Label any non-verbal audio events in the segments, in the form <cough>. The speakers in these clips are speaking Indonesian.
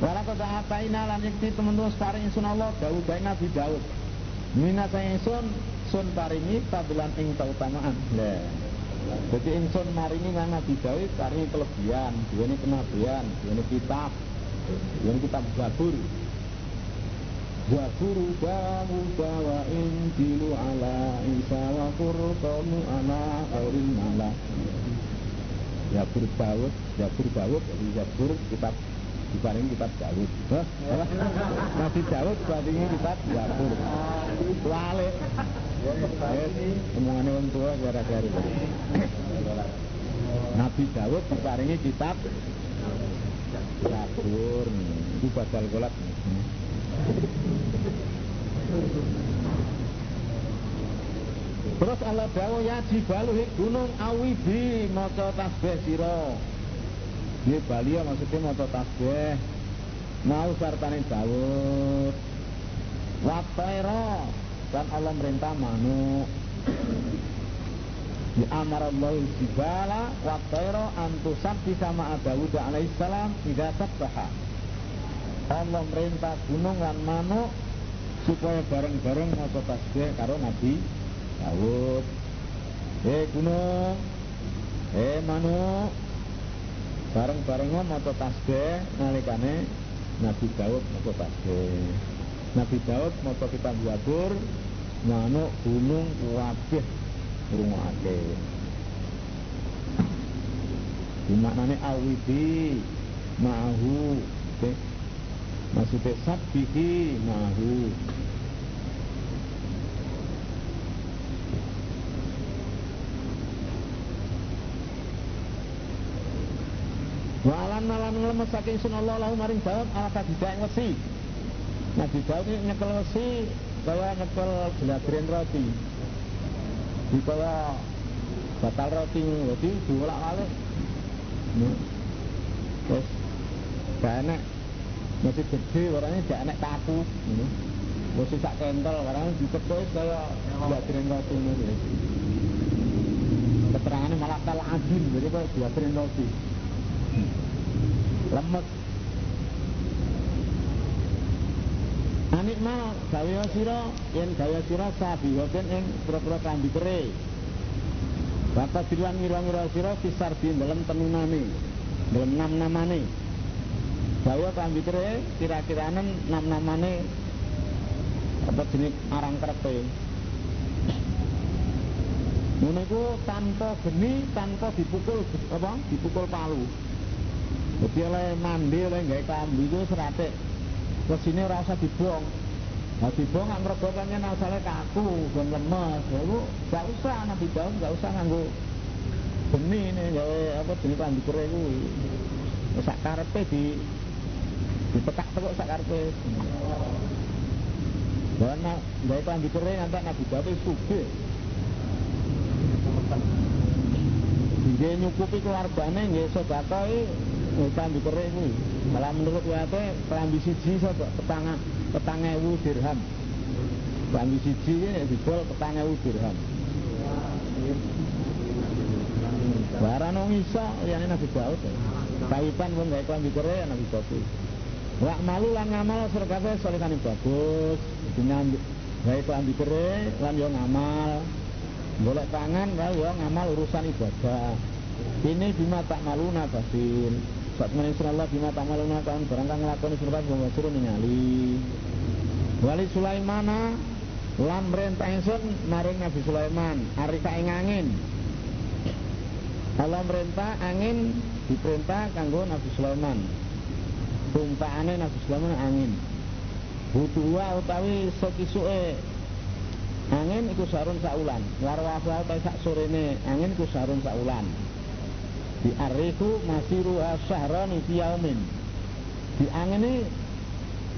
Wala kota ataina lan yakti teman-teman paring insun Allah Daud baik Nabi Daud. Mina saya insun sun paringi fadlan ing keutamaan Lah. Jadi insun maringi nang Nabi Daud paringi kelebihan ini kenabian ini kitab ini kitab Zabur. Zabur Dawud wa Injilu ala Isa wa Furqanu ala Aurin mala Zabur Daud Zabur jadi Zabur kitab diparingi kitab Daud Nabi Daud diparingi kitab Zabur Wale omongannya orang tua gara-gara Nabi Daud diparingi kitab Zabur itu badal golak Terus Allah dawa ya jibalu gunung awibi maca tasbih sira. Ini Bali ya maksudnya maca tasbih. Mau sartane Daud. Wataira dan Allah merintah manuk. Di amar Allah jibala wa tayra antusab sama Dawud alaihissalam tidak sabbaha. Allah merintah gunung dan manuk supaya bareng-bareng maca tasbih karo Nabi Daud. Eh gunung, eh manuk, bareng-barengnya maca tasbih nalikane Nabi Daud maca tasbih. Nabi Daud maca kitab Zabur, manuk gunung wabih ngrungokake. Dimaknane awidi. Okay. Maksudnya sabbihi ma'ahu. Walan malan nglemes saking sunallah lahu maring Daud ala kadida ing wesi. Nabi Daud ini nyekel wesi kaya nyekel jelabren roti. Di kaya batal roti jadi diulak-alik. Terus gak enak masih gede warnanya gak enak kaku. Masih sak kental warnanya diketuk kaya jelabren roti ini. Keterangannya malah kalah adil jadi kaya jelabren roti lemes Anik mal gawe sira yen gawe sira sabihoten ing pira-pira kambi kere. Bapak dilan ngira-ngira sira kisar di dalam tenunane, dalam nam-namane. Gawe kambi kere kira-kiranen nam-namane apa jenis arang kerepe. Ngono tanpa geni, tanpa dipukul apa? Dipukul palu. Jadi oleh mandi oleh nggak kambi itu seratik. Terus sini rasa dibong. Nah dibong nggak ngerogokannya asalnya kaku dan lemes. Lalu nggak usah nabi daun nggak usah nganggu benih ini gawe apa jenis kambi kere itu. Sak karpe di dipetak tekuk sak karpe. Dan gawe kambi kere nanti nabi daun suge. Nggih nyukupi keluargane nggih sedekah Utang dikerik kuwi. Malah menurut WAP kelambi siji sapa petang petang ewu dirham. Kelambi siji iki nek didol petang ewu dirham. Barang wong iso liyane Nabi Daud. Kawitan pun gawe kelambi kerik Nabi Daud. Wa malu lan ngamal serkate solikane bagus. Dinambi gawe kelambi kerik lan yo ngamal. Golek pangan wae yo ngamal urusan ibadah. Ini bima tak maluna basil. Saat menisir Allah bima tak maluna kan barang kang nglakoni surbat wa suruh ningali. Wali Sulaimana lan merintah ingsun maring Nabi Sulaiman arika ing angin. Allah merintah angin diperintah kanggo Nabi Sulaiman. Tumpaane Nabi Sulaiman angin. Butuwa utawi sekisuke angin iku sarun saulan. Warwasa utawi sak sorene angin iku sarun saulan. Di ariku masiru syahrani fi yaumin. Di angin ini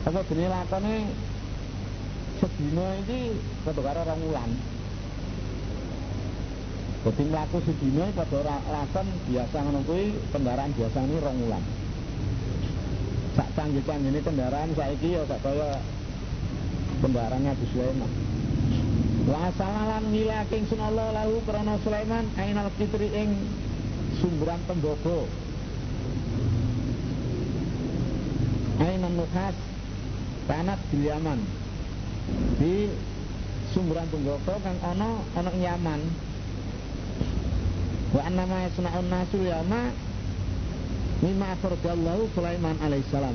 apa jenis lakone sedina iki padha karo rong wulan. Dadi mlaku sedina padha lakon biasa ngono kendaraan biasa ini rong wulan. Sak canggih-canggih kendaraan saiki ya sak kaya kendaraannya Abu Sulaiman. Wa salalan milaking sunallah lahu krana Sulaiman ainal fitri ing sumberan tembogo suna'un nuhas kanat di Yaman di sumberan tunggoko kang ono ono Yaman. Wa annama suna'un nasul yama mimma afradallahu Sulaiman alaihissalam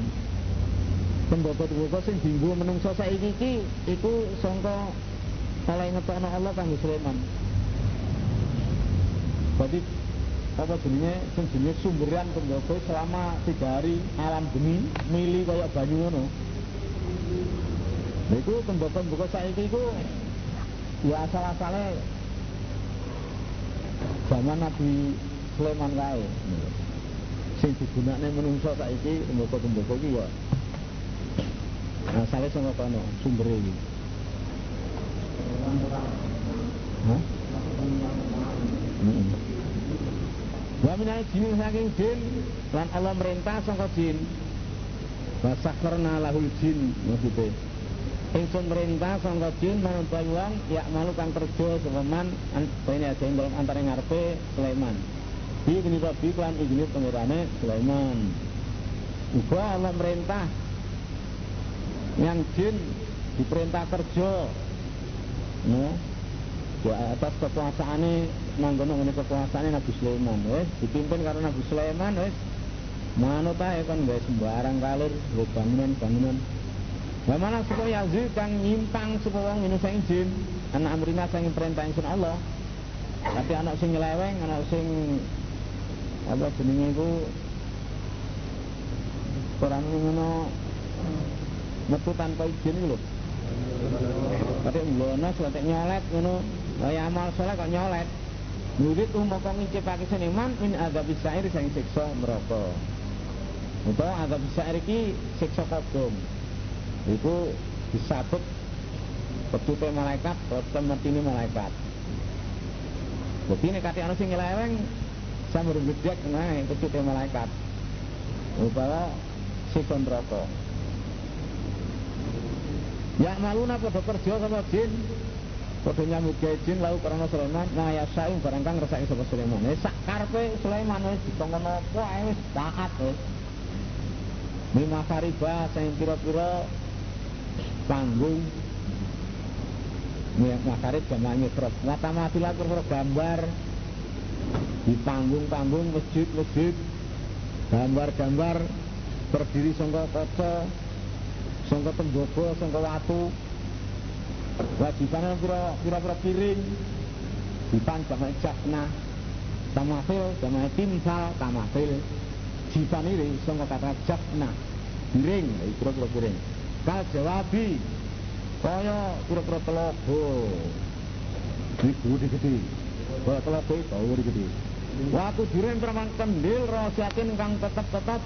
temboko-temboko sing dinggo menungso saiki iki iku sangka oleh ngetokno Allah kanggo Sulaiman. Berarti apa jenenge sing jenenge sumberan temboko selama tiga hari alam bumi mili kaya banyu ngono. Lha iku temboko-temboko saiki iku ya asal-asale zaman Nabi Sulaiman kae. Sing digunakne menungso saiki temboko-temboko iki ya asale saka kono sumbere iki. Hah? Wa minal jin saking jin lan Allah merintah sangka jin. Wa sakharna lahul jin maksudnya. Ingsun merintah sangka jin mau wong ya malu kang kerja sapa man ini ada dalam antara ngarepe Sulaiman. Bi gini bi lan igini pengirane Sulaiman. Uga Allah merintah yang jin diperintah kerja. No, di atas kekuasaane manggono ngene kekuasaane Nabi Sulaiman wis. Dipimpin karo Nabi Sulaiman wis. Manut ae kan wis sembarang kalir bangunan-bangunan Wa mana supaya Yazid kang nyimpang supaya wong minus sing jin anak amrina sing perintah ingsun Allah. Tapi anak sing nyeleweng anak sing apa jenenge iku? Quran ngono metu tanpa izin lho. Tapi mlono selek nyolet ngono Kaya amal soleh kok nyolet Murid umaka ngicipake seniman min azab sa'ir sing siksa neraka. Utawa azab sa'ir iki siksa kodom. Iku disabut petute malaikat utawa metine malaikat. Jadi ini kati anu sing nyeleweng sambil gedek nae petute malaikat. Utawa siksa neraka. Ya maluna padha kerja sama jin Gawe jin lalu karena Sulaiman nah ya saing barang kang resake sapa Sulaiman. Wis sak karepe Sulaiman wis dikongkon apa ae wis taat wis. Lima fariba sing pira-pira panggung. Ya, makarib jamaah nyetret Mata mati lah gambar. Di panggung-panggung masjid-masjid. Gambar-gambar Berdiri sangka kaca Sangka temboko, sangka watu wajibane pira pira piring dipan jamaah jafna tamafil jamaah timsal tamafil jipan ini sangka kata jafna piring pira-pira piring. Kal jawabi kaya pira-pira telogo iku gede kaya telogo tau gede waktu diren perman kendil rosiatin kang tetap-tetap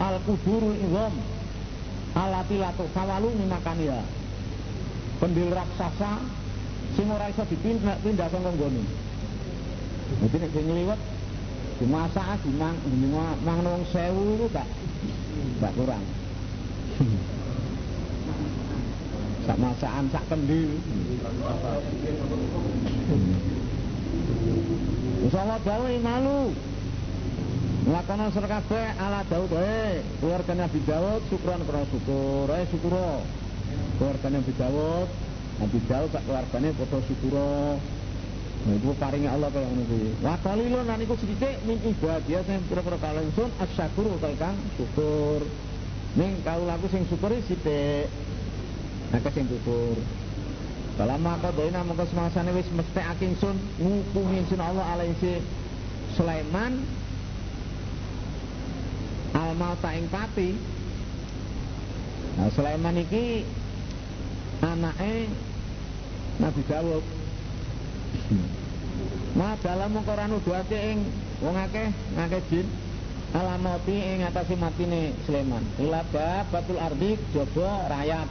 al kudurul izom alati latu sawalu minakan ya pendil raksasa sing ora iso dipindah pindah saka nggone. Dadi nek ngliwet dimasak dimang mangan wong 1000 itu gak gak kurang. sak masakan sak kendil. Insyaallah dawe malu. Lakana sur kabeh ala Daud eh keluarga Nabi Daud syukran karo syukur eh syukuro keluarganya Nabi Dawud Nabi Dawud sak keluarganya foto syukuro Nah itu paringnya Allah kayak ngono kuwi. Wa qalilun lan iku sithik min ibadah sing pira-pira kalengsun asyakur utawa kang syukur. Ning kau laku sing syukur sithik. Akeh sing syukur. Kalama qadaina mongko semasane wis mesti aking sun ngupumi sun Allah alaihi Sulaiman al ing pati. Nah Sulaiman iki anake Nabi Dawud. Nah dalam Quran nuduhake ing wong akeh ngakeh jin alamati ing atase matine Sulaiman. Ilaba batul ardi jaba rakyat.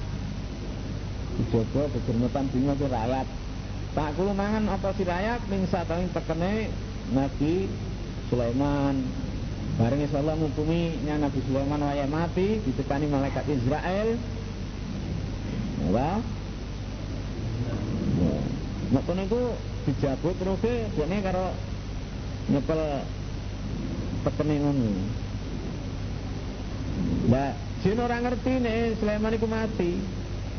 Jaba kegermutan bingung ke rakyat. Tak kulo mangan apa si rakyat ning satawing tekene Nabi Sulaiman. Bareng Allah ngukumi Nabi Sulaiman waya mati ditekani malaikat Israel Wah. Ngoten niku dijabut terus dene karo nyepel petene ngono. Lah jin ora ngerti nih Sulaiman iku mati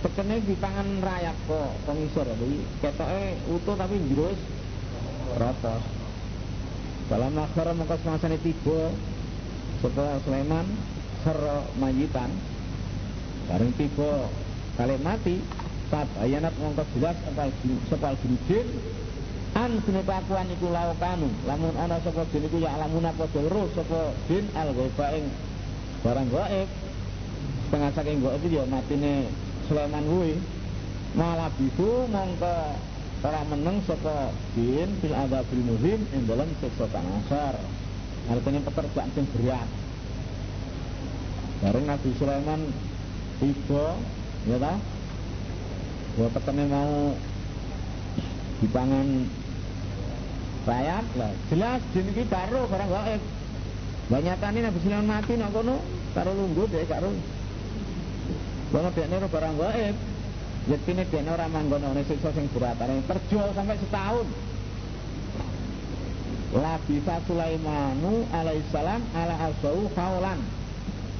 tekene dipangan rakyat kok pengisor jadi ketoke utuh tapi jurus ropos dalam akhir mengkos masane tiba sapa Sulaiman ser mayitan bareng tiba kali mati saat ayanat mongkos jelas sepal sepal jin. An sune pakuan iku laukanu lamun ana sapa jin iku ya lamun apa dulu sapa jin al ghaiba ing barang gaib. Setengah saking gaib itu ya matine Sulaiman kuwi. Malah bisu mongko ora meneng sapa jin fil adzabil muhim ing dalam siksa kang asar artinya pekerjaan sing berat. Bareng Nabi Sulaiman tiba ya ta? Ya petene mau dipangan rakyat lah. Jelas jin iki karo barang gaib banyakane Nabi Sulaiman mati nak kono karo lungguh deh karo Bahwa dia ini barang gaib dia ini orang manggono ini siksa sing Yang terjual sampai setahun. Labisa Sulaimanu alaihissalam ala asau khaulan.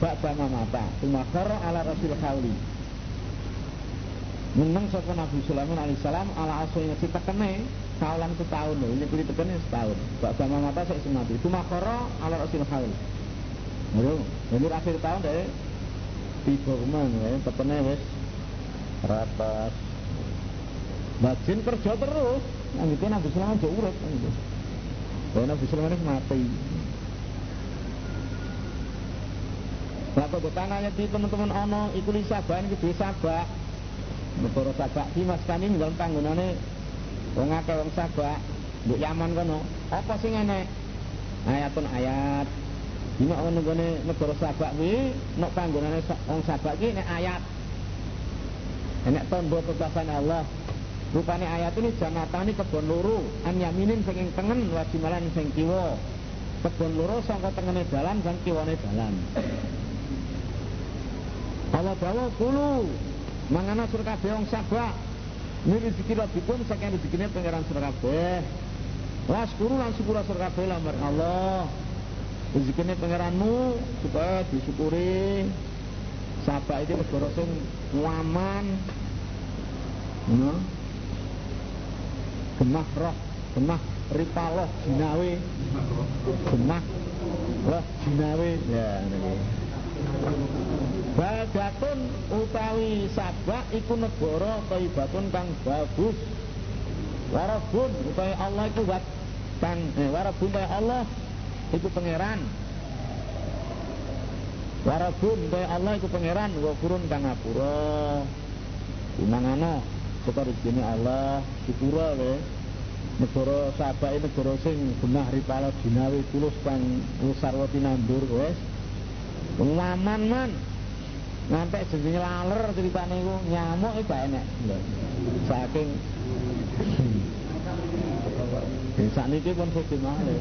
Ba'da mata. Tumakhar ala rasul khauli Menang sopa Nabi Sulaiman alaihissalam ala asau yang kita kene Kaulan setahun ini pilih tekan setahun. Bak sama mata saya semati. Itu makoro ala rasul haul. Lalu, ini akhir tahun deh. Tiba ke mana ya, tekannya wes rapas. Bajin kerja terus. Yang itu Nabi Sulaiman jauh urut. Gitu. Dan Nabi Sulaiman mati. Lalu bertanya di teman-teman ono, ikut sabah gede sabah. Negara sabah, di mas kami dalam tanggungannya Wong akeh wong sabak, mbok Yaman kono. Apa sing ngene? Ayatun ayat. Dina ono gone negara sabak kuwi nek panggonane wong sabak iki nek ayat. Enek tondo kekuasaan Allah. Rupane ayat ini jamatani kebon loro, an yaminin sing tengen wajimalan sing kiwa. Kebon loro sangka tengene dalan dan kiwane dalan. Allah bawa kulu mangana sur kabeh wong sabak ini rezeki rabbikum saking rezekine pangeran sira kabeh. Las kuru lan syukur sira kabeh lamar Allah. Rezekine pangeranmu supaya disyukuri. Sabak itu negara sing aman. Gemah roh, gemah ripaloh jinawe. Gemah roh jinawe. Ya, ini. Baldatun utawi sabak iku negara thayyibatun kang bagus. Warabun utawi Allah iku wat kang eh, warabun utawi Allah iku pangeran. Warabun utawi Allah iku pangeran wafurun kang ngapura. Dimangana saka rezeki Allah dipura we. Negara sabak negara sing genah ripala dinawi tulus kang sarwati nandur wes. Laman man ngantek jenenge laler ceritane iku nyamuk iku enek saking Ya sak niki pun sedih malih.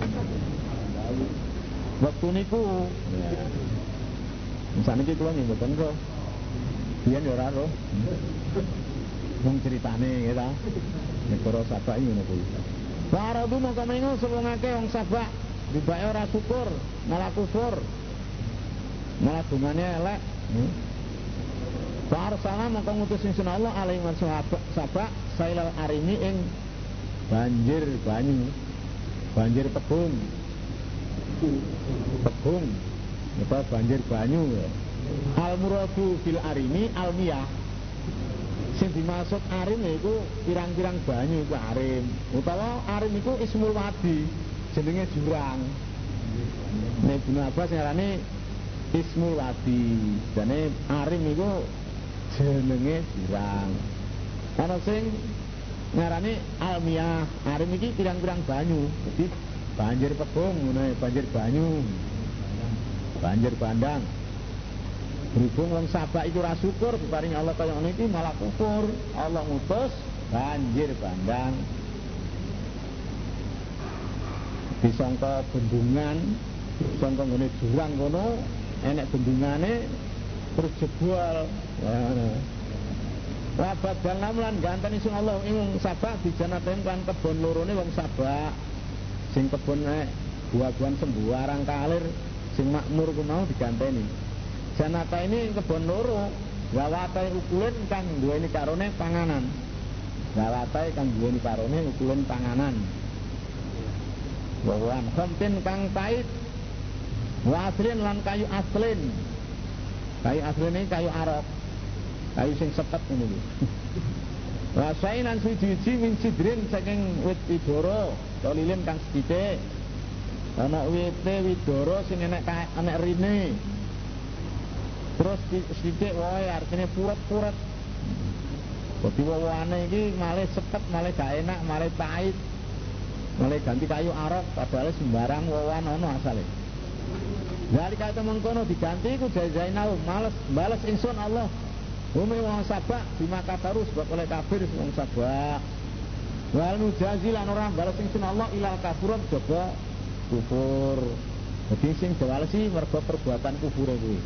Waktu niku Sak niki kula nggih mboten kok. Biyen ya ora roh. Wong ceritane ya ta. Negara Sabak iki ngono kuwi. Faradu mongko mengo sapa ngake wong Sabak, dibake ora syukur, malah kufur. Malah dungane elek. Hmm? Farsana maka ngutus insun Allah alaihi wasallam sabak sailal arimi ing banjir banyu banjir tebung. Tebung. Apa banjir banyu? Ya. al muradu fil arimi almiyah. Sing dimaksud arim itu pirang-pirang banyu itu arim utawa arim itu ismul wadi jenenge jurang. Nek Ibnu Abbas ngarani ismul wadi. Jane arim itu jenenge jurang ana sing ngarani almiah arim iki pirang-pirang banyu. Jadi banjir pebung ngono banjir banyu. Banjir bandang. Berhubung wong sabak itu ora syukur diparingi Allah kaya ngene iki malah kufur. Allah ngutus banjir bandang. Disangka bendungan sangka ngene jurang kono enek bendungane terus jebol Wabat bal namlan ganteni sing Allah ing sabak dijanaten kan kebon lorone wong sabak sing kebon nek buah-buahan sembuarang kalir sing makmur ku mau diganteni Janata ini kebon loro. Gawatai ukulen kang duweni karone panganan. Gawatai kang duweni karone ukulen panganan. Wawan khomtin kang pait Waslin lan kayu aslin Kayu aslin ini kayu arok Kayu sing sepet ini. <laughs> Wasainan suci-suci min sidrin saking wit idoro Tolilin kang sedite. Ana wite widoro sing enek enek rine. Terus sedikit wae artinya purat-purat Jadi wawane iki malah sepet, malah gak enak, malah pahit. Mulai ganti kayu arok padahal sembarang wawan ono asale dari kata mengkono diganti ku jazainau males balas insun Allah. Umi wong sabak mata terus sebab oleh kafir wong sabak. Wal nujazi lan orang balas insun Allah ilal kafurun coba kufur. Jadi sing sih mergo perbuatan kufur kuwi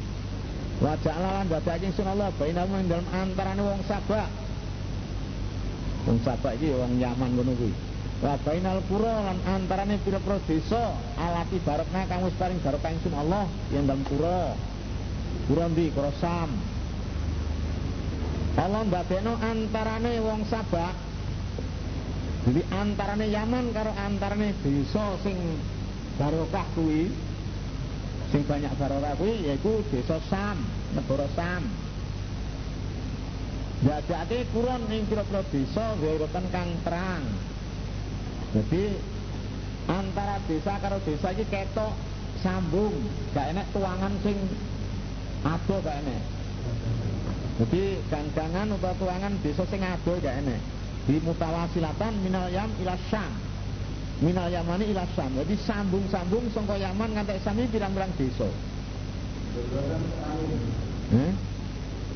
Wajah lan dadake insun Allah bainamu dalam antarane wong sabak. Wong sabak iki wong nyaman ngono kuwi wa bainal qura lan antarane pira-pira desa alati barakna kang wis paring barokah ingsun Allah yang dalam pura pura ndi? Pura Sam. Allah ndadekno antarane wong Sabak. Jadi antarane Yaman karo antarane desa sing barokah kuwi sing banyak barokah kuwi yaiku desa Sam negara Sam. Jajake kurang ing pira-pira desa gairotan kang terang jadi antara desa karo desa iki ketok sambung, gak enak tuangan sing ado gak enak. Jadi gangangan atau tuangan desa sing ado gak enak. Di mutawasilatan minal yam ila syam. Minal yamani ila syam. Jadi sambung-sambung sangka Yaman ngantek sami pirang-pirang desa. Eh?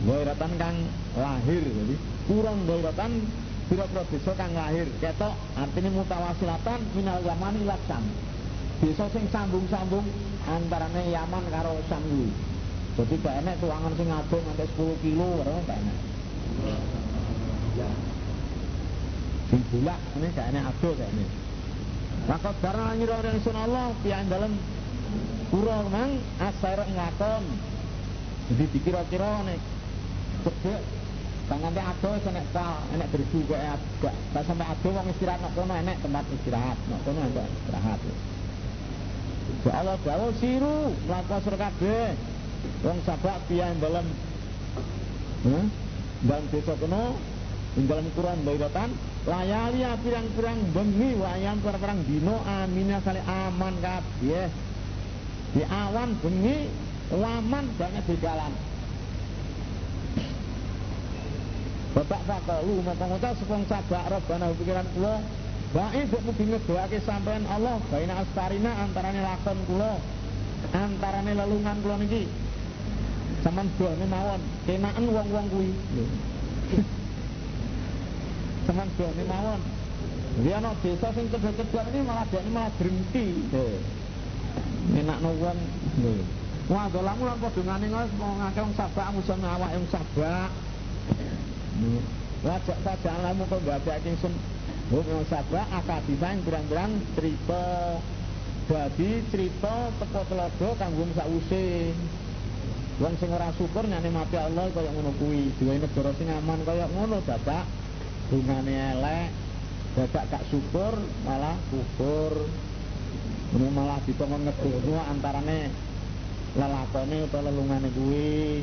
Gairatan kang lahir jadi kurang gairatan Biro-biro desa kang lahir ketok artinya mutawasilatan minal Yaman ila. Desa sing sambung-sambung antarane Yaman karo kuwi. Jadi gak enek tuangan sing adoh nganti 10 kilo ora gak enek. Sing bulak ini gak enek adoh gak enek. Maka darah nyira yang sun Allah pian dalam kura mang asair ngakon. Jadi dikira-kira nek cedek Tangan teh ado enek enek berju kok gak tak sampai ado wong istirahat nok kono enek tempat istirahat, nok kono ada istirahat. Ya Allah siru mlaku sur kabeh. Sabak piye dalam hmm? dalam desa kono ing dalam Quran bayratan layali pirang-pirang bengi wayam perang dino aminnya kali aman kabeh. Di awan bengi waman banyak di jalan. Bapak fakalu maka ngucap sepung sabak robbana pikiran kula Baik buat mugi ngedoake sampean Allah Baina asparina antarane lakon kula Antarane lelungan kula niki. Saman doane mawon Kenaan wong-wong kuwi. Saman doane mawon. Dia ana desa sing cedhak-cedhak ini malah ini malah berhenti Enak no wong. Wah dolamu lan padha ngene mau ngake wong sabak musuh awake wong sabak Wajak saja alamu kau baca sun Hukum sabra akadisan berang-berang cerita Jadi cerita teko telodo kanggung sakwuse Wong sing ora syukur nyane mati Allah kaya ngono kuwi. Duwe negara sing aman kaya ngono dadak bungane elek. Dadak gak syukur malah kufur. Ini malah ditongon ngedono antarane lelakone utawa lelungane kuwi.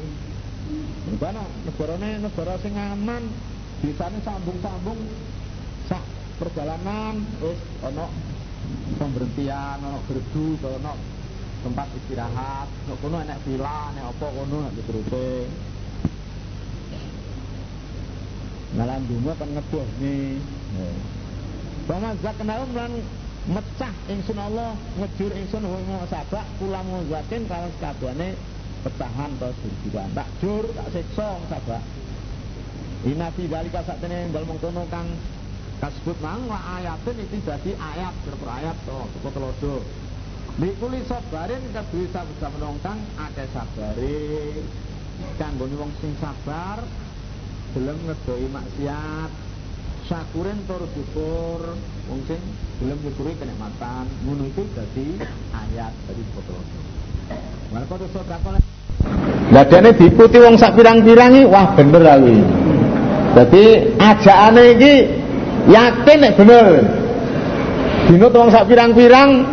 Mana negarane negara sing aman, bisane sambung-sambung sak perjalanan wis ana pemberhentian, ana gerdu, ana tempat istirahat, nek kono enek villa, enek apa kono nek diturute. Ngalan dungo kan ngedoh ni. Bama zaknaum lan mecah ingsun Allah ngejur ingsun wa sabak kula zakin kalau sakabehane pecahan terus berjiwa tak jur tak seksa sabak Ina fi dalika tene dalam mengkono kang kasebut mang wa ayatin itu dadi ayat berper ayat to sapa telodo Likuli sabarin kedue sabda menongkang akeh sabare kanggone wong sing sabar gelem ngedoi maksiat. Syakurin tur syukur wong sing gelem nyukuri kenikmatan. Ngono itu dadi ayat dari telodo Dene diikuti wong sak pirang-pirang wah bener aku. Dadi ajakane iki yakin nek bener. Dinut wong sak pirang-pirang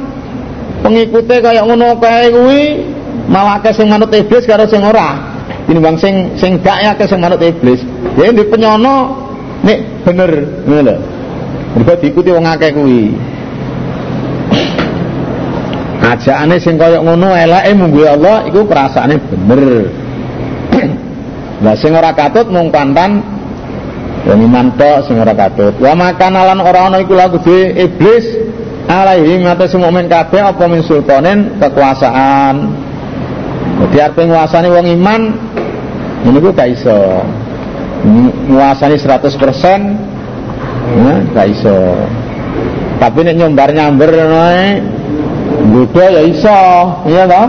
pengikute kaya ngono kae kuwi malah akeh sing manut iblis karo sing ora. Tinimbang sing sing gak ya sing manut iblis. Ya di penyono nek bener ngono lho. Mergo diikuti wong akeh kuwi. Ajakane sing kaya ngono eleke munggu Allah iku perasaane bener. Lah sing ora katut mung pantan wong iman tok sing ora katut. Wa makanalan ora ana iku lagu di iblis alaihi ngatas mukmin kabeh apa min sultanen kekuasaan. Jadi arep nguasani wong iman ini ku gak iso. Nguasani 100% ya, gak iso. Tapi nek nyombar nyamber Goda ya iso, iya toh?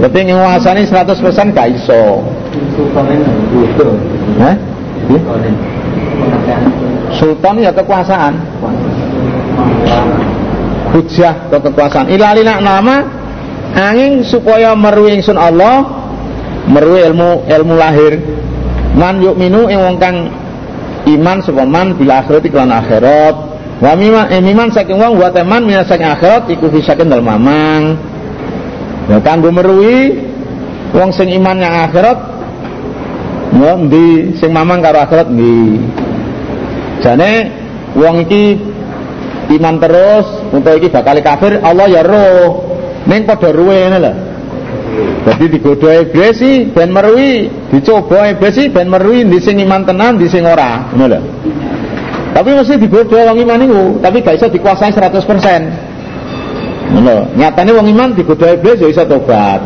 Tapi nguasani 100% gak iso. Eh? Sultan ya kekuasaan. Hujah ke kekuasaan. Ilalina nama angin supaya meruwi ingsun Allah meruwi ilmu ilmu lahir. Man yuk minu ing wong kang iman sapa man bila akhirat iklan akhirat Wa eh, miman saking wong wa teman minas saking akhirat iku fisaken dalem mamang. Ya kanggo meruhi wong sing iman yang akhirat ya ndi sing mamang karo akhirat ndi. Jane wong iki iman terus untuk iki bakal kafir Allah ya roh ning padha ruwe ngene lho. Jadi digoda iblis sih ben meruhi, dicoba iblis sih ben meruhi ndi sing iman tenan, ndi sing ora, ngono lho. Tapi mesti dibodoh wong iman itu, tapi gak bisa dikuasai 100%. Ngono, nyatane wong iman digodha iblis ya iso tobat.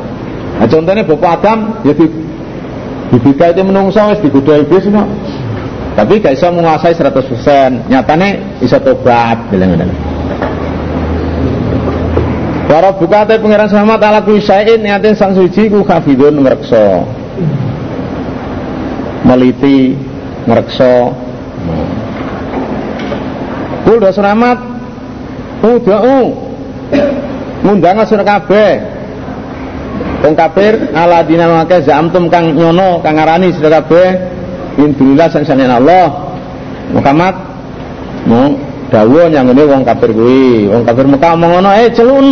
Nah, contohnya Bapak Adam ya di dibika itu menungso wis digodha iblis no. Tapi gak bisa menguasai 100%. Nyatane iso tobat, bilang ngono. Para buka te pangeran selamat ala kuisain niatin sang suci ku khafidun ngrekso. Meliti ngrekso. Kul do selamat. Uda'u Ngundang asur kabeh. Wong kafir ala dina mangke zamtum kang nyono kang ngarani sira kabeh. Indulillah sang sanen Allah. Muhammad mau dawuh yang ini wong kafir kuwi. Wong kafir Mekah omong ngono eh celun.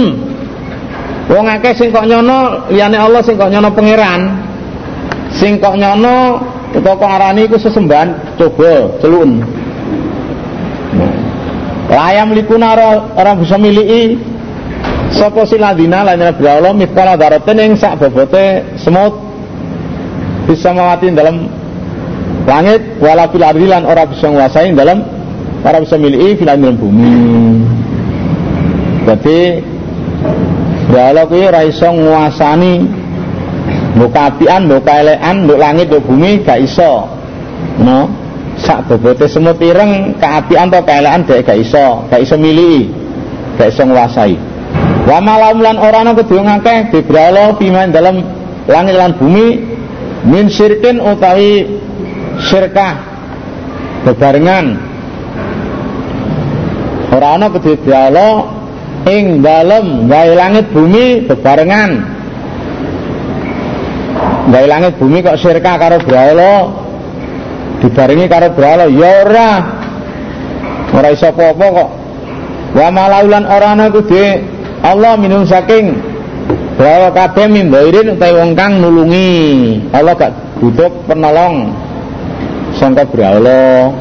Wong akeh sing kok nyono liyane Allah sing kok nyono pangeran. Sing kok nyono utawa kok arani iku sesembahan coba celun Layam likuna orang bisa miliki Sapa siladina lan Allah mitkala daratin ing sak bobote semut bisa mawati dalam langit wala fil ardi lan ora bisa nguasai dalam ora bisa miliki fil dalam bumi. Jadi Allah kuwi ora iso nguasani mbok apian, mbok kaelekan, mbok langit, mbok bumi gak iso. No sak bobote semut ireng keapian atau kaelaan dek gak iso gak iso milih gak iso nguasai. Wa malam lan orang kedua ngakeh dibralo piman dalam langit lan bumi min syirkin utawi syirkah bebarengan. Orang ana kedua ing dalam gawe langit bumi bebarengan. Gawe langit bumi kok syirkah karo bralo dibarengi karo berhala ya ora. Ora iso apa-apa kok. Wa malaulan ora ana Allah minum saking bahwa kabeh min bairin utawi wong kang nulungi. Allah gak butuh penolong. Sangka berhala.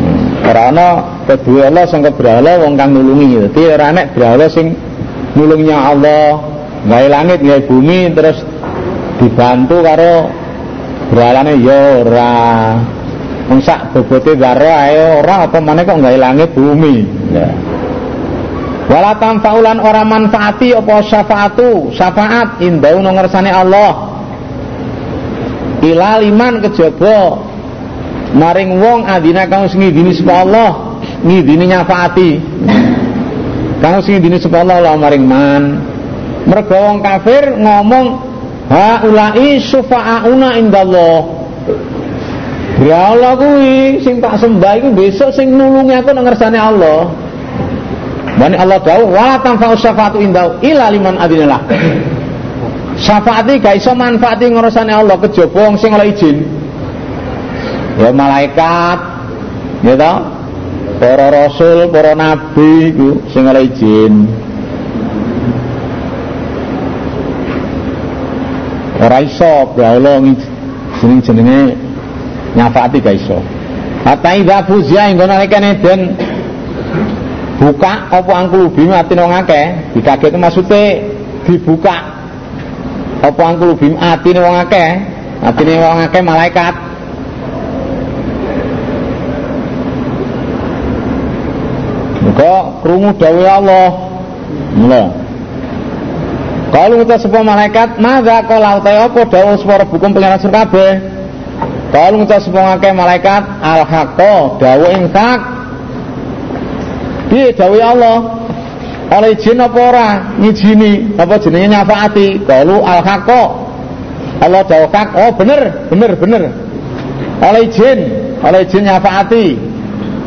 Hmm. ora ana kedua Allah sangka berhala wong kang nulungi. Dadi ora nek berhala sing nulungnya Allah. Gawe langit gawe bumi terus dibantu karo Beralane ya ora. Wong sak bobote waro ae ora apa meneh kok gawe langit bumi. Ya. Wala tanfaulan ora manfaati apa syafaatu, syafaat indau nang ngersane Allah. Ila liman kejaba maring wong adina kang sing ngidini sapa Allah, ngidini nyafaati. Kang sing ngidini sapa Allah maring man. Mergo wong kafir ngomong haulai syufa'auna indallah Ya Allah kuwi sing tak sembah iku besok sing nulungi aku nang ngersane Allah. Bani Allah tahu wala tanfa'u syafa'atu indau ila liman adinalah. syafaati gak iso manfaati ngurusane Allah kejaba wong sing oleh izin ya malaikat ya toh para rasul para nabi iku sing oleh izin ora iso ya Allah jeneng jenenge nyafaati gak iso. Hatta idza fuzia inggo nalikane den. Buka apa angkul bim atine wong akeh? Dikaget maksude dibuka. Apa angkul bim atine wong akeh? Atine wong malaikat. Muga krungu dawuh Allah. Mula. Kalau ngucap sebuah malaikat, maka kalau utai apa dawuh separa bukum pengiran surkabe. Kalau ngucap sebuah ngake malaikat, al haqqa dawuh ing hak. Dawuh Allah? Oleh izin apa ora ngijini apa jenenge nyafaati? Kalau al haqqa. Allah dawuh hak, oh bener, bener, bener. Oleh izin, oleh izin nyafaati.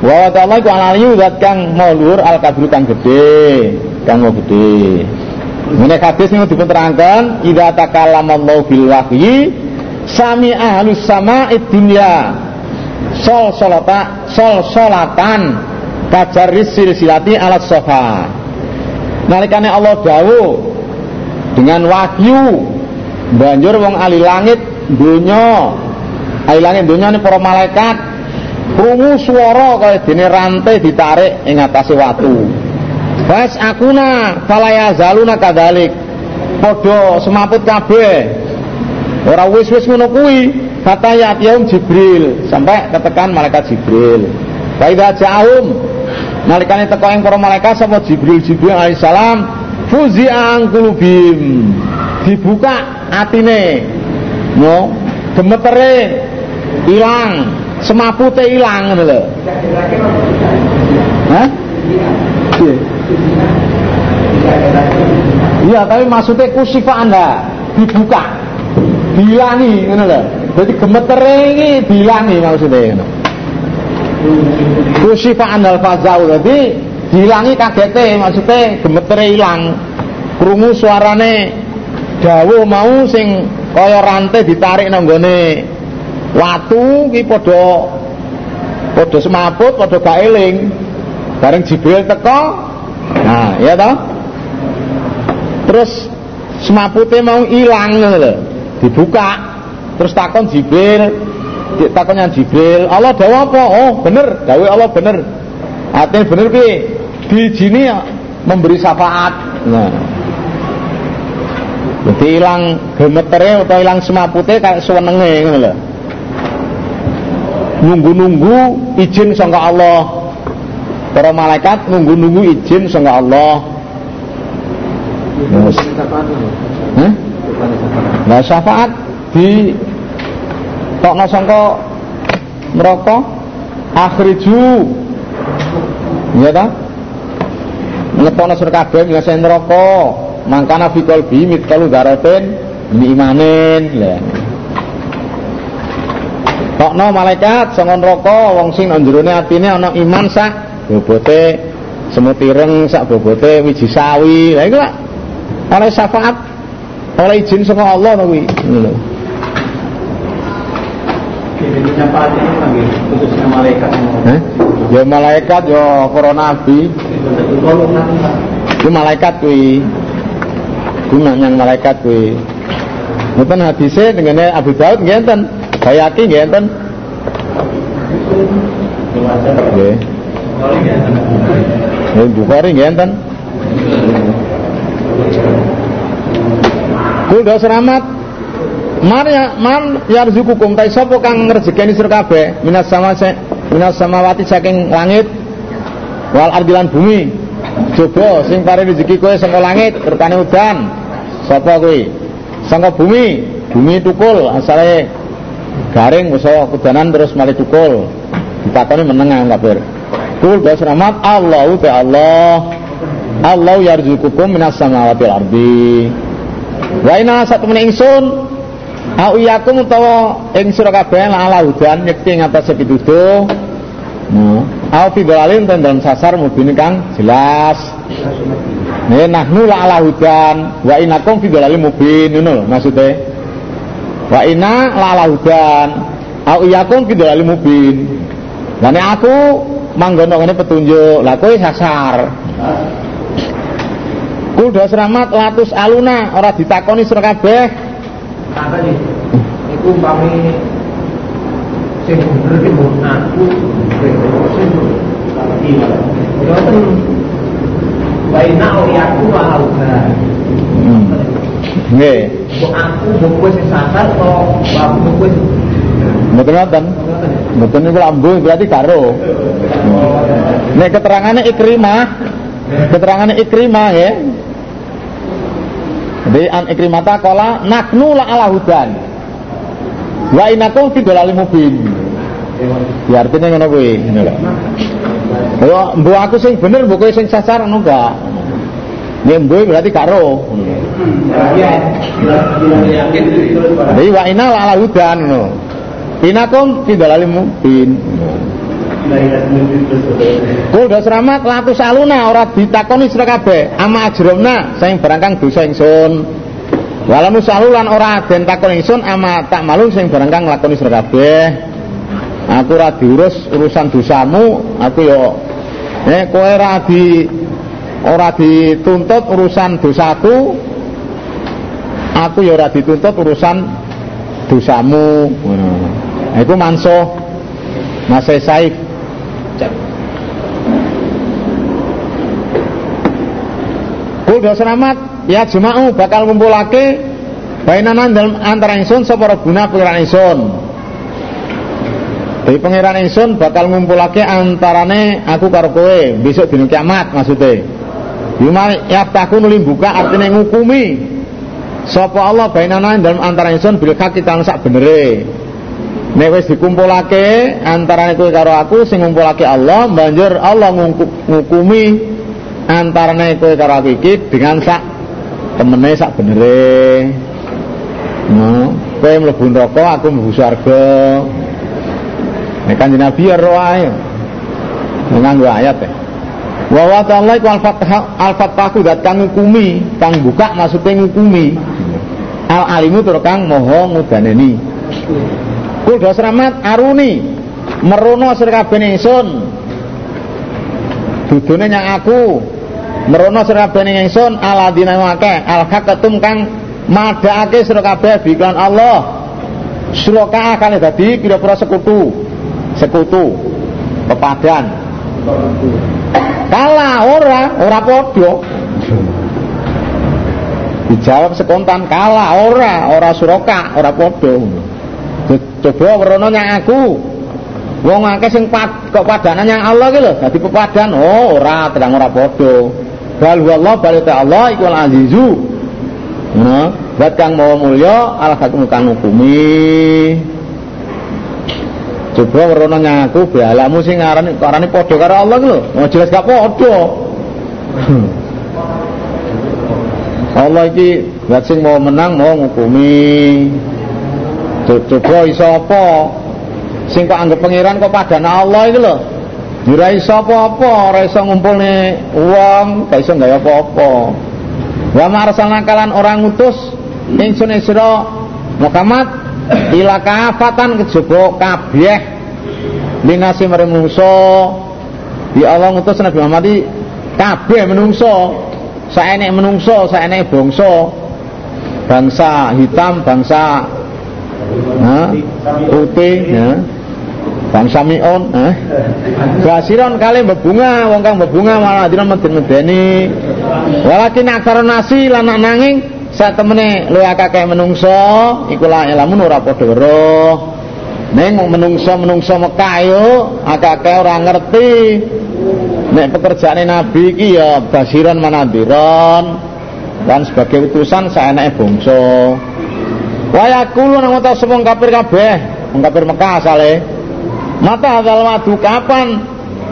Wa ta'ala iku alaliyu zat kang mau luhur al kabru kang gede, kang mau gede. Ini hadis ini dipun terangkan Idza takalamallahu bil wahyi Sami ahlus sama'id dunya. Sol solata Sol solatan Kajaris silsilati alat sofa. Nalikane Allah dawu Dengan wahyu Banjur wong ali langit Dunya Ali langit dunya ini para malaikat Krungu suara kaya dene rantai ditarik ing atase watu Fas akuna falaya zaluna kadalik. Padha semaput kabeh. Ora wis-wis ngono kata yaum Jibril sampai ketekan malaikat Jibril. Faida ja'um nalikane teko ing para malaikat sama Jibril Jibril alaihissalam fuzi angkulubim dibuka atine no gemetere ilang semapute ilang ngono lho. Iya, tapi maksudnya kusifa Anda dibuka, dilangi, ngono lho. Jadi gemetere ini dilangi maksudnya. Kusifa Anda fazau jadi dilangi kagete maksudnya gemetere ilang. Krungu suarane dawuh mau sing kaya rantai ditarik nang gone watu ki padha padha semaput, padha gak eling. Bareng Jibril teko, nah ya toh. Terus semapute mau hilang. Dibuka. Terus takon Jibril, takonnya Jibril, Allah dawa apa? Oh, bener, dawe Allah bener. Artinya bener ki di sini ya, memberi syafaat. Nah. Jadi hilang gemetere atau hilang semapute kayak suwenenge ngono. Nunggu-nunggu izin sangka Allah para malaikat nunggu-nunggu izin sangka Allah Yes. Nah syafaat di tokno sangka neraka akhriju. Ya ta? Ngetokno sur kabeh ngase neraka mangkana fi qalbi mitkalu daratin bi imanin. Lah. Tokno malaikat sangka neraka wong sing nang jerone atine ana iman sak bobote semut ireng sak bobote wiji sawi. Lha iku oleh syafaat oleh izin saka Allah to kuwi ngono khususnya malaikat eh? ya malaikat ya para nabi itu malaikat kuwi guna yang malaikat kuwi Mungkin hadisnya dengan Abu Daud ngenten, Bayaki ngenten. Nggih. Ya Bukhari ngenten. Kul do seramat Man ya man yarzukukum ta sapa kang ngrejekeni sira kabeh minas sama minas samawati saking langit wal ardilan bumi. Coba sing pare rezeki kowe saka langit rupane udan. Sapa kuwi? Saka bumi, bumi tukul asale garing musa kudanan terus malih tukul. Ditakoni meneng kabeh. Kul do seramat Allah te Allah. Allah yarzukukum minas samawati ardi. Wa inna meneh ingsun au iyakum utawa ing sira kabeh la ala hudan yekti ing atas pituduh. Nah, au fi dalalin ten dalam sasar mubin kang jelas. Nih nahnu la ala hudan wa inakum fi mubin ngono maksudnya. Wa inna la ala hudan au iyakum fi mubin. Lah aku manggono ngene petunjuk, lah kowe sasar. Kul do seramat latus aluna ora ditakoni sira kabeh. Iku umpami sing bener ki aku sing iya. Ngoten Baina aku lauga. Hmm. Nggih. Aku buku sing sasar atau bapak buku Mboten ngoten. Mboten niku lambung berarti karo. Nek keterangannya Ikrimah, keterangannya Ikrimah ya. Jadi an Ikrimata kola naknu la ala hudan. Wa inakum fi dhalalin mubin. Ya artinya ngono kuwi, ngono lho. Aku sing bener mbok kowe sing sasar ngono enggak. Ya mbok berarti karo. Jadi wa inna la ala hudan ngono. Inakum fi dhalalin mubin. Kul dos rahmat latus saluna ora ditakoni sira kabeh ama ajromna sing barangkang dosa ingsun. Walamu salulan ora den takon ingsun ama tak malu sing barangkang lakoni sira kabeh. Aku ora diurus urusan dosamu, aku yo eh kowe ora di ora dituntut urusan dosaku. Aku yo ora dituntut urusan dosamu. Nah, iku mansuh Masih saif Do selamat ya jema'u bakal ngumpulake bainanan dalam antara ingsun sapa guna pengiran ingsun. Dari pengiran ingsun bakal ngumpulake antarane aku karo kowe besok dina kiamat maksudnya. Yuma yaftaku nuli buka artinya ngukumi sapa Allah bainanan dalam antara ingsun bil hak kita sak benere. Nek wis dikumpulake antarane kowe karo aku sing ngumpulake Allah banjur Allah ngukumi antarane kowe karo aku iki dengan sak temene sak benere. No, kowe mlebu neraka, aku mlebu swarga. Nek kanjeng Nabi ya roh ae. Nganggo ayat ya. Wa wa ta'ala iku al-fatah al-fatahu dat kang ngukumi, kang buka maksudnya ngukumi. Al-alimu tur kang maha ngudaneni. Kul dos rahmat aruni merono sira kabeh ingsun. Dudune nyang aku. Merono sira kabeh ingsun aladina wake al hakatum kang madhaake sira kabeh biklan Allah. Suraka kali dadi pira-pira sekutu. Sekutu. Pepadan. Kala ora ora padha. Dijawab sekontan kala ora ora suraka ora padha. Coba merono nyang aku Wong akeh sing pad, kok padanan yang Allah gitu, jadi pepadan. Oh, ora terang ora padha. Bal wallah bal Allah iku azizu. Nah, buat kang maha mulya al hakim kang hukumi. Coba werono nyaku balamu sing ngarani karane padha karo Allah lho. Mau jelas gak padha. Allah iki buat sing mau menang mau ngukumi. Coba iso apa? Sing kok anggap pangeran kok padana Allah iki lho. Ora iso apa-apa, ora iso ngumpulne wong, gak iso gawe apa-apa. Wa marsalna kalan orang ngutus ingsun sira Muhammad ila kafatan kejaba kabeh linasi mare menungso. Di Allah ngutus Nabi Muhammad kabeh menungso. Saenek menungso, saenek bangsa. Bangsa hitam, bangsa putih, ya. Bangsa mion, eh? Basiron kali berbunga, wong kang berbunga malah dina meden-medeni. Walakin aksara nasi lan nanging sak temene luwih akeh menungso iku la ilamun ora padha weruh. Ning menungso-menungso Mekah yo akeh ora ngerti. Nek pekerjaane nabi iki ya basiron manadiron dan sebagai utusan saenake bangsa. Wa yaqulu nang sepung kafir kabeh, wong kafir Mekah asale. Mata hadal madu kapan?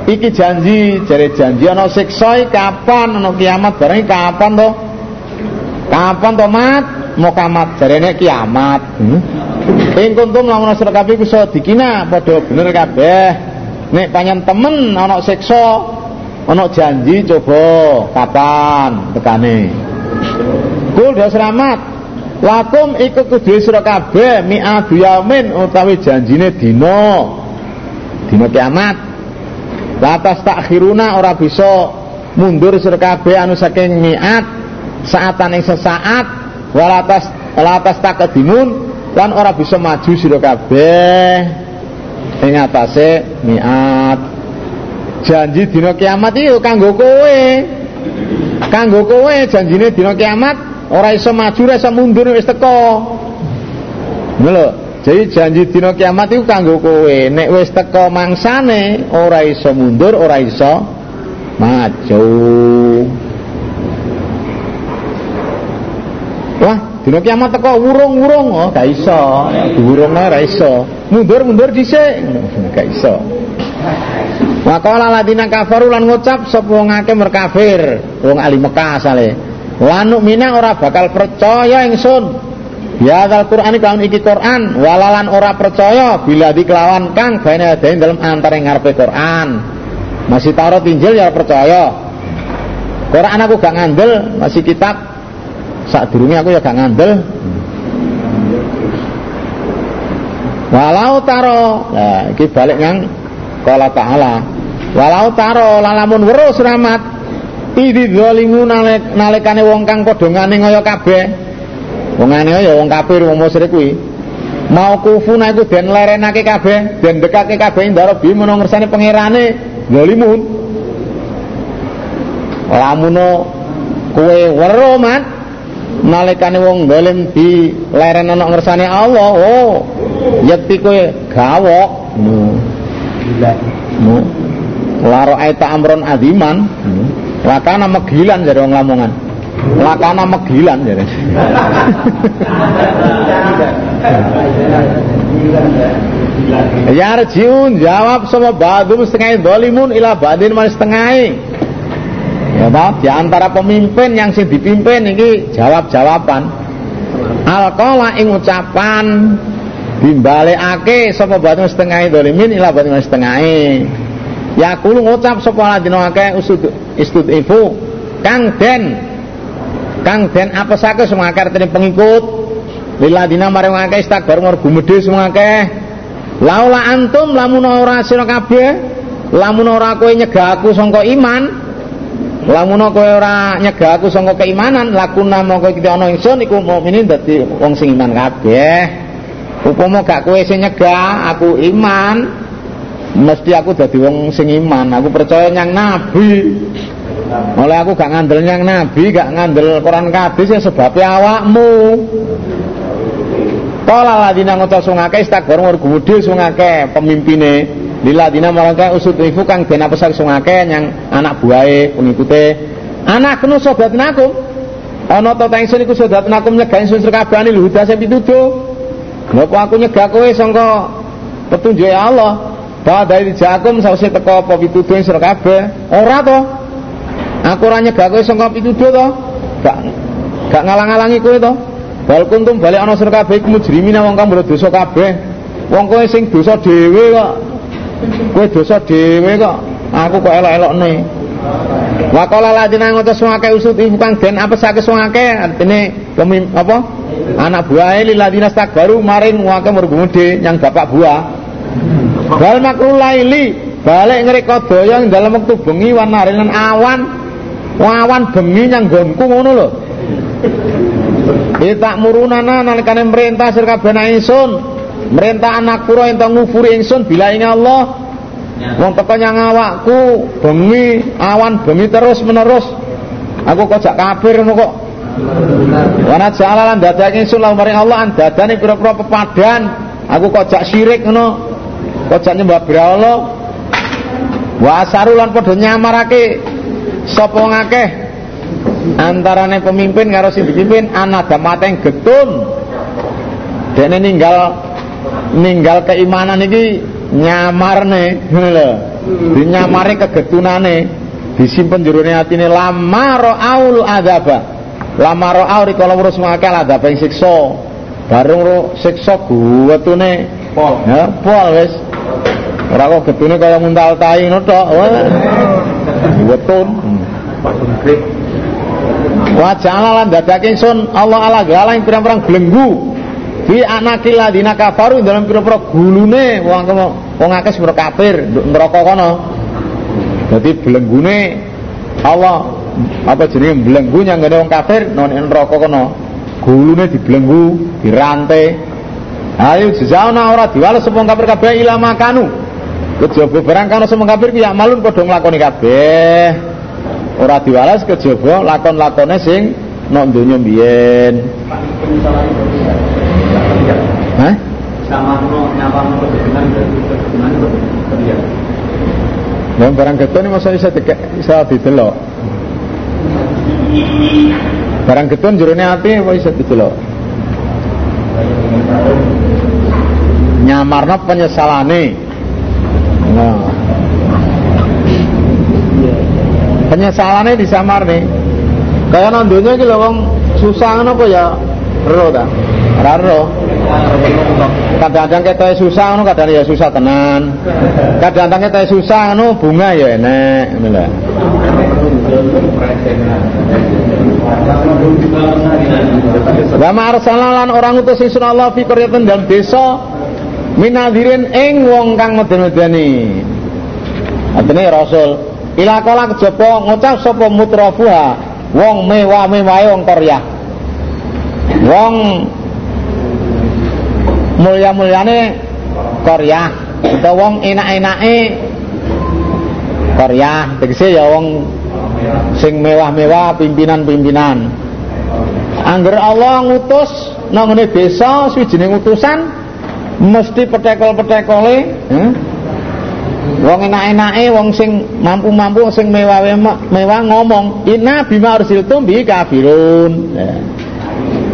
Iki janji jare janji ana siksa kapan? Ana kiamat bareng kapan to? Kapan to mat? Mau kamat jarene kiamat. Hmm? ing kuntum lamun sira kabeh iso dikina padha bener kabeh. Nek panjen temen ana siksa ana janji coba kapan? Tekane. Kul selamat lakum iku kudu sira kabeh mi'adu yaumin utawi janjine dina dina kiamat. Latas takhiruna ora bisa mundur sira anu saking mi'at saatan ing sesaat walatas latas takadimun lan ora bisa maju sira kabeh ing mi'at janji dina kiamat itu kanggo kowe. Kanggo kowe janjine dina kiamat ora iso maju ora iso mundur wis teko. Lho jadi janji dina kiamat itu kanggo kowe. Nek wis teko mangsane ora iso mundur ora iso maju. Wah dina kiamat teko wurung-wurung oh gak iso. Diwurungna ora iso. Mundur-mundur dhisik. <laughs> Gak iso. Wa qala ladina kafaru lan ngucap sapa wong akeh merkafir, wong ahli Mekah asale. Wa nu'mina ora bakal percaya ingsun. Ya dal Quran kelawan iki Quran, walalan ora percaya bila dikelawan kang bene adain dalam antara ngarepe Quran. Masih Taurat Injil ya percaya. Quran aku gak ngandel, masih kitab sak durunge aku ya gak ngandel. Walau taro, nah iki balik yang Kala ta'ala Walau taro lalamun weruh selamat Idi zalimu nalikane wong kang padha ngane ngaya kabeh. Wongane ya wong kafir wong musyrik kuwi. Mau kufuna iku den lerenake kabeh, den dekake kabeh ndara bi menawa ngersane pangerane zalimun. Lamuno kowe weruh mat nalikane wong dolim di leren ana ngersane Allah. Oh, yakti kowe gawok. Laro aita amron adiman. Lakana megilan jadi orang Lamongan. Lakana megilan ya. Yarjiun jawab sama badum setengah dolimun ila badin manis setengah ya toh di antara pemimpin yang sing dipimpin ini jawab jawaban alkola ing ucapan dimbalekake sapa batun setengah dolimin ila batun setengah ya kulo ngucap sapa ladina akeh usud istud ifu kang den kang den apa sake semua artine pengikut. Liladina maring akeh istakbar ngor gumedhe semua akeh. Laula antum lamun ora sira kabeh. Lamun ora kowe nyegah aku sangka iman. Lamun kowe ora nyegah aku sangka keimanan. Lakuna mongko kita ana ingsun iku mukminin dadi wong sing iman kabeh. Upama gak kowe sing nyegah aku iman. Mesti aku dadi wong sing iman. Aku percaya nyang nabi oleh aku gak ngandel nyang nabi gak ngandel Quran hadis ya sebabnya awakmu Kala ladina ngutus sungake istakbar ngurgudi sungake pemimpine Liladina malangka usut ifu kang ben apa sungake nyang anak buahe pengikute anak kenu sobat nakum ana ta iku sobat nakum nyegah ingsun sekabehane lho sing pituduh Lha aku nyegah kowe sangka petunjuk Allah. Ba dari jakum sause teko apa pituduh sira kabeh. Ora to. Aku ora nyegah kowe sangka pituduh to. Gak gak ngalang-alangi kowe to. Bal kuntum balik ana sira kabeh mujrimina wong kang dosa kabeh. Wong kowe sing dosa dhewe kok. Kowe dosa dhewe kok. Aku kok elok-elokne. Wa qala ladina wake usut kang den apa sakit wake artine pemim apa? anak buah ini ladina baru maring wake mergumudi yang bapak buah bal makrul laili balik ngreka daya ing dalam waktu bengi wanari lan awan awan bengi yang gonku ngono lho Kita murunana nalikane merintah sir kabeh ingsun merintah anak pura ento ngufuri ingsun bila ing Allah wong teko nyang awakku bengi awan bengi terus menerus aku kok jak kafir kok Wana jalalan dadake ingsun lan maring Allah andadane pira-pira pepadan. Aku kok jak syirik ngono. Jak nyembah Allah. Wa asaru lan padha nyamarake sapa ngakeh? Antarane pemimpin karo sing dipimpin ana damateng getun. Dene ninggal ninggal keimanan iki nyamarne ngono lho. Dinyamare kegetunane disimpen jerone atine. Lama ra'aul adzaba lama ro'au rikala urus mangake ada ping siksa. Bareng ro siksa guwetune. Pol. Ya pol wis. Ora kok getune kaya muntal tai ngono tok Wetun. Wa ja'ala lan dadake ingsun Allah ala gala ing pirang-pirang belenggu fi anakil ladina kafaru dalam pira-pira gulune wong wong akeh sing kafir neraka kono. Dadi belenggune Allah apa jenenge belenggu nyanggane wong kafir nang neraka kono. Gulune dibelenggu, dirantai. Ayo jazauna ora diwales sapa kafir kabeh ila makanu. Kejaba barang kana sapa kafir ya malun padha nglakoni kabeh. Ora diwales kejaba lakon-lakone sing nok donya mbiyen. Hah? Sama no nyapa no kebenaran dan kebenaran. Lah barang getun masa bisa dikek bisa didelok. Barang getun jerone ati apa bisa didelok? Nyamarna penyesalane. Nah. Penyesalane disamar nih. Kaya nang donya iki lho wong susah ngono apa ya ero ta? Ora. Kadang-kadang kita susah ngono kadang ya susah tenan. Kadang-kadang kita susah ngono bunga ya enek ngono lho. Wa orang utus ingsun Allah fi qaryatin dalam desa minadhirin ing wong kang meden-medeni. Artine rasul ila kala kejaba ngucap sapa mutrafuha wong mewah-mewahe wong Korea. Wong mulya-mulyane Korea atau wong enak-enake Korea tegese ya wong sing mewah-mewah pimpinan-pimpinan Angger Allah ngutus nang ngene desa swijining utusan mesti petekel-petekole eh? Wong enak-enake wong sing mampu-mampu sing mewah mewah ngomong inna bima ursiltum bi kafirun eh.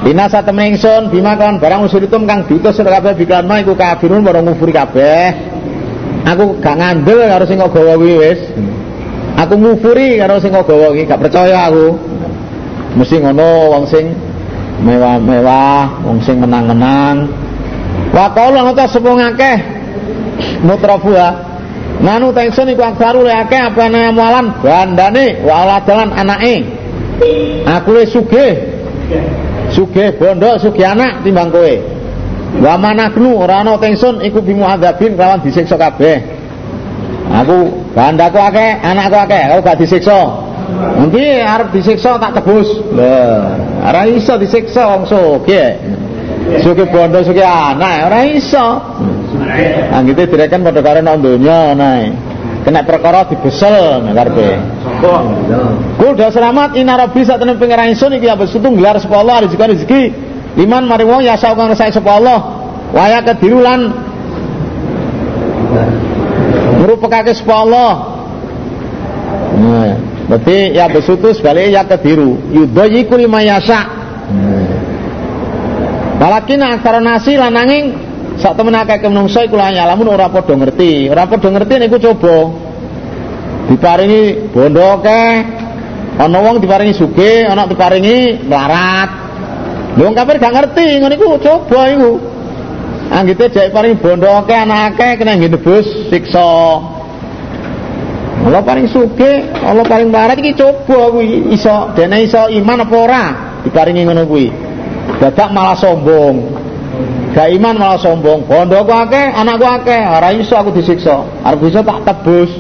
Ina satemene ingsun bima kan barang usuritum kang diutus sira kabeh biklan iku kafirun ora ngufuri kabeh. Aku gak ngandel karo sing kok gawa wis. Aku ngufuri karo sing kok gawa gak percaya aku. Mesti ngono wong sing mewah-mewah, wong sing menang-menang. Wa qala ngata sapa ngakeh mutrafuha. Nanu tengsun iku aksaru le akeh apane amalan bandane wa dalan anake. Aku le sugih. Sugih bondo sugih anak timbang kowe. Wa manaknu ora ana tengsun iku bimu adzabin lawan disiksa kabeh. Aku bandaku akeh anakku akeh aku gak disiksa. Nanti arep disiksa tak tebus. Lah ora iso disiksa wong sugih sugih bondo sugih anak ora iso. Anggite direken padha karo nang donya nae kena perkara dibesel ngarepe Kul dah selamat ina rabbi saat tenan pengiran ingsun iki abes sutung gelar sapa Allah rezeki rezeki liman mari wong ya kang resake sapa Allah. Waya kedirulan. Ngrupekake sapa Allah. Nah, berarti ya besutu sekali ya kediru. Lima yasa Walakin aksara nasi lananging sak temen akeh menungso iku lan lamun ora padha ngerti. Ora padha ngerti niku coba. Diparingi bondo akeh ana wong diparingi sugih ana diparingi melarat. Wong kafir gak ngerti ngono iku coba iku. Anggite jek paring bondo akeh anak akeh kena nebus siksa. Allah paling sugih Allah paling melarat iki coba kuwi iso dene iso iman apa ora? Diparingi ngono kuwi dadak malah sombong gak iman malah sombong bondo aku akeh anakku akeh ora iso aku disiksa arep bisa tak tebus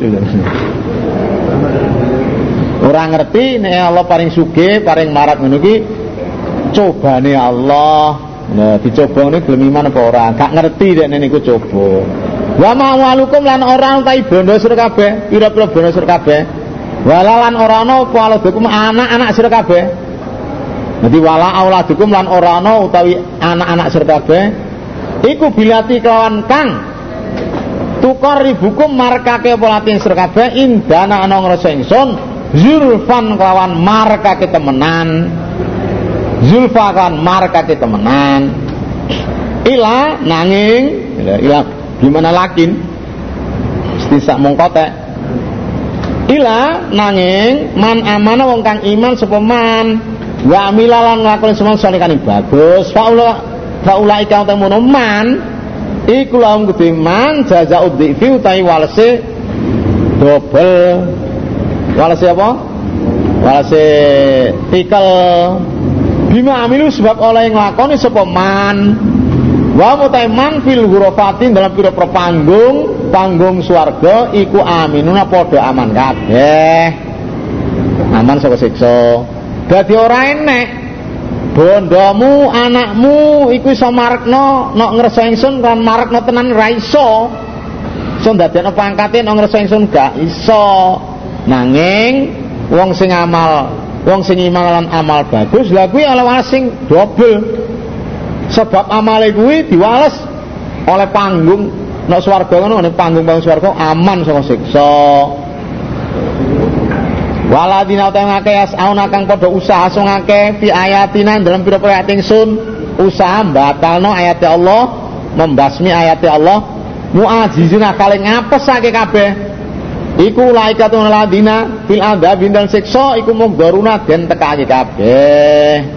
Orang ngerti nek Allah paling sugih, paling marat ngono iki cobane Allah. Nah, dicoba ini gelem iman apa ora? Gak ngerti dek niku coba. Wa ma walukum lan ora ta bondo sira kabeh, pira-pira bondo sira kabeh. Wala lan ora ana apa anak-anak sira. Dadi wala auladukum lan ora ana utawi anak-anak sira kabeh iku bilati kelawan kang tukar ribukum markake apa latin sira kabeh indana ana ngrasa zulfan kawan marka temenan. Zulfa kawan marka temenan. Ila nanging ila gimana lakin istisa mongkote ila nanging man amana wong kang iman sapa man wa amilalan nglakoni semua salikan bagus. Faula faula ika temono man. Iku lahum gede man jazaa'ud dhifi utawi walese double walase apa? Walase tikel. Bima amilu sebab oleh nglakoni sapa man. Wa mutaiman fil ghurafatin dalam pira panggung panggung swarga iku aminuna padha aman kabeh. Aman saka siksa dadi ora enek. Bondomu anakmu iku iso marekno nek ngersa ingsun kan marekno tenan ra iso. Iso ndadekno pangkate nek ngersa ingsun gak iso. Nanging wong sing amal wong sing iman amal bagus lha kuwi ala sing double sebab amale kuwi diwales oleh panggung nek swarga ngono panggung-panggung swarga aman saka siksa Waladina uta ngake yasauna kang padha usaha sing ngake fi ayatina dalam pira-pira ayat ingsun usaha batalno ayat Allah membasmi ayat Allah. Muazizina kali ngapesake kabeh. Iku laikatun ladina fil adab dan siksa iku mugdaruna den tekake kabeh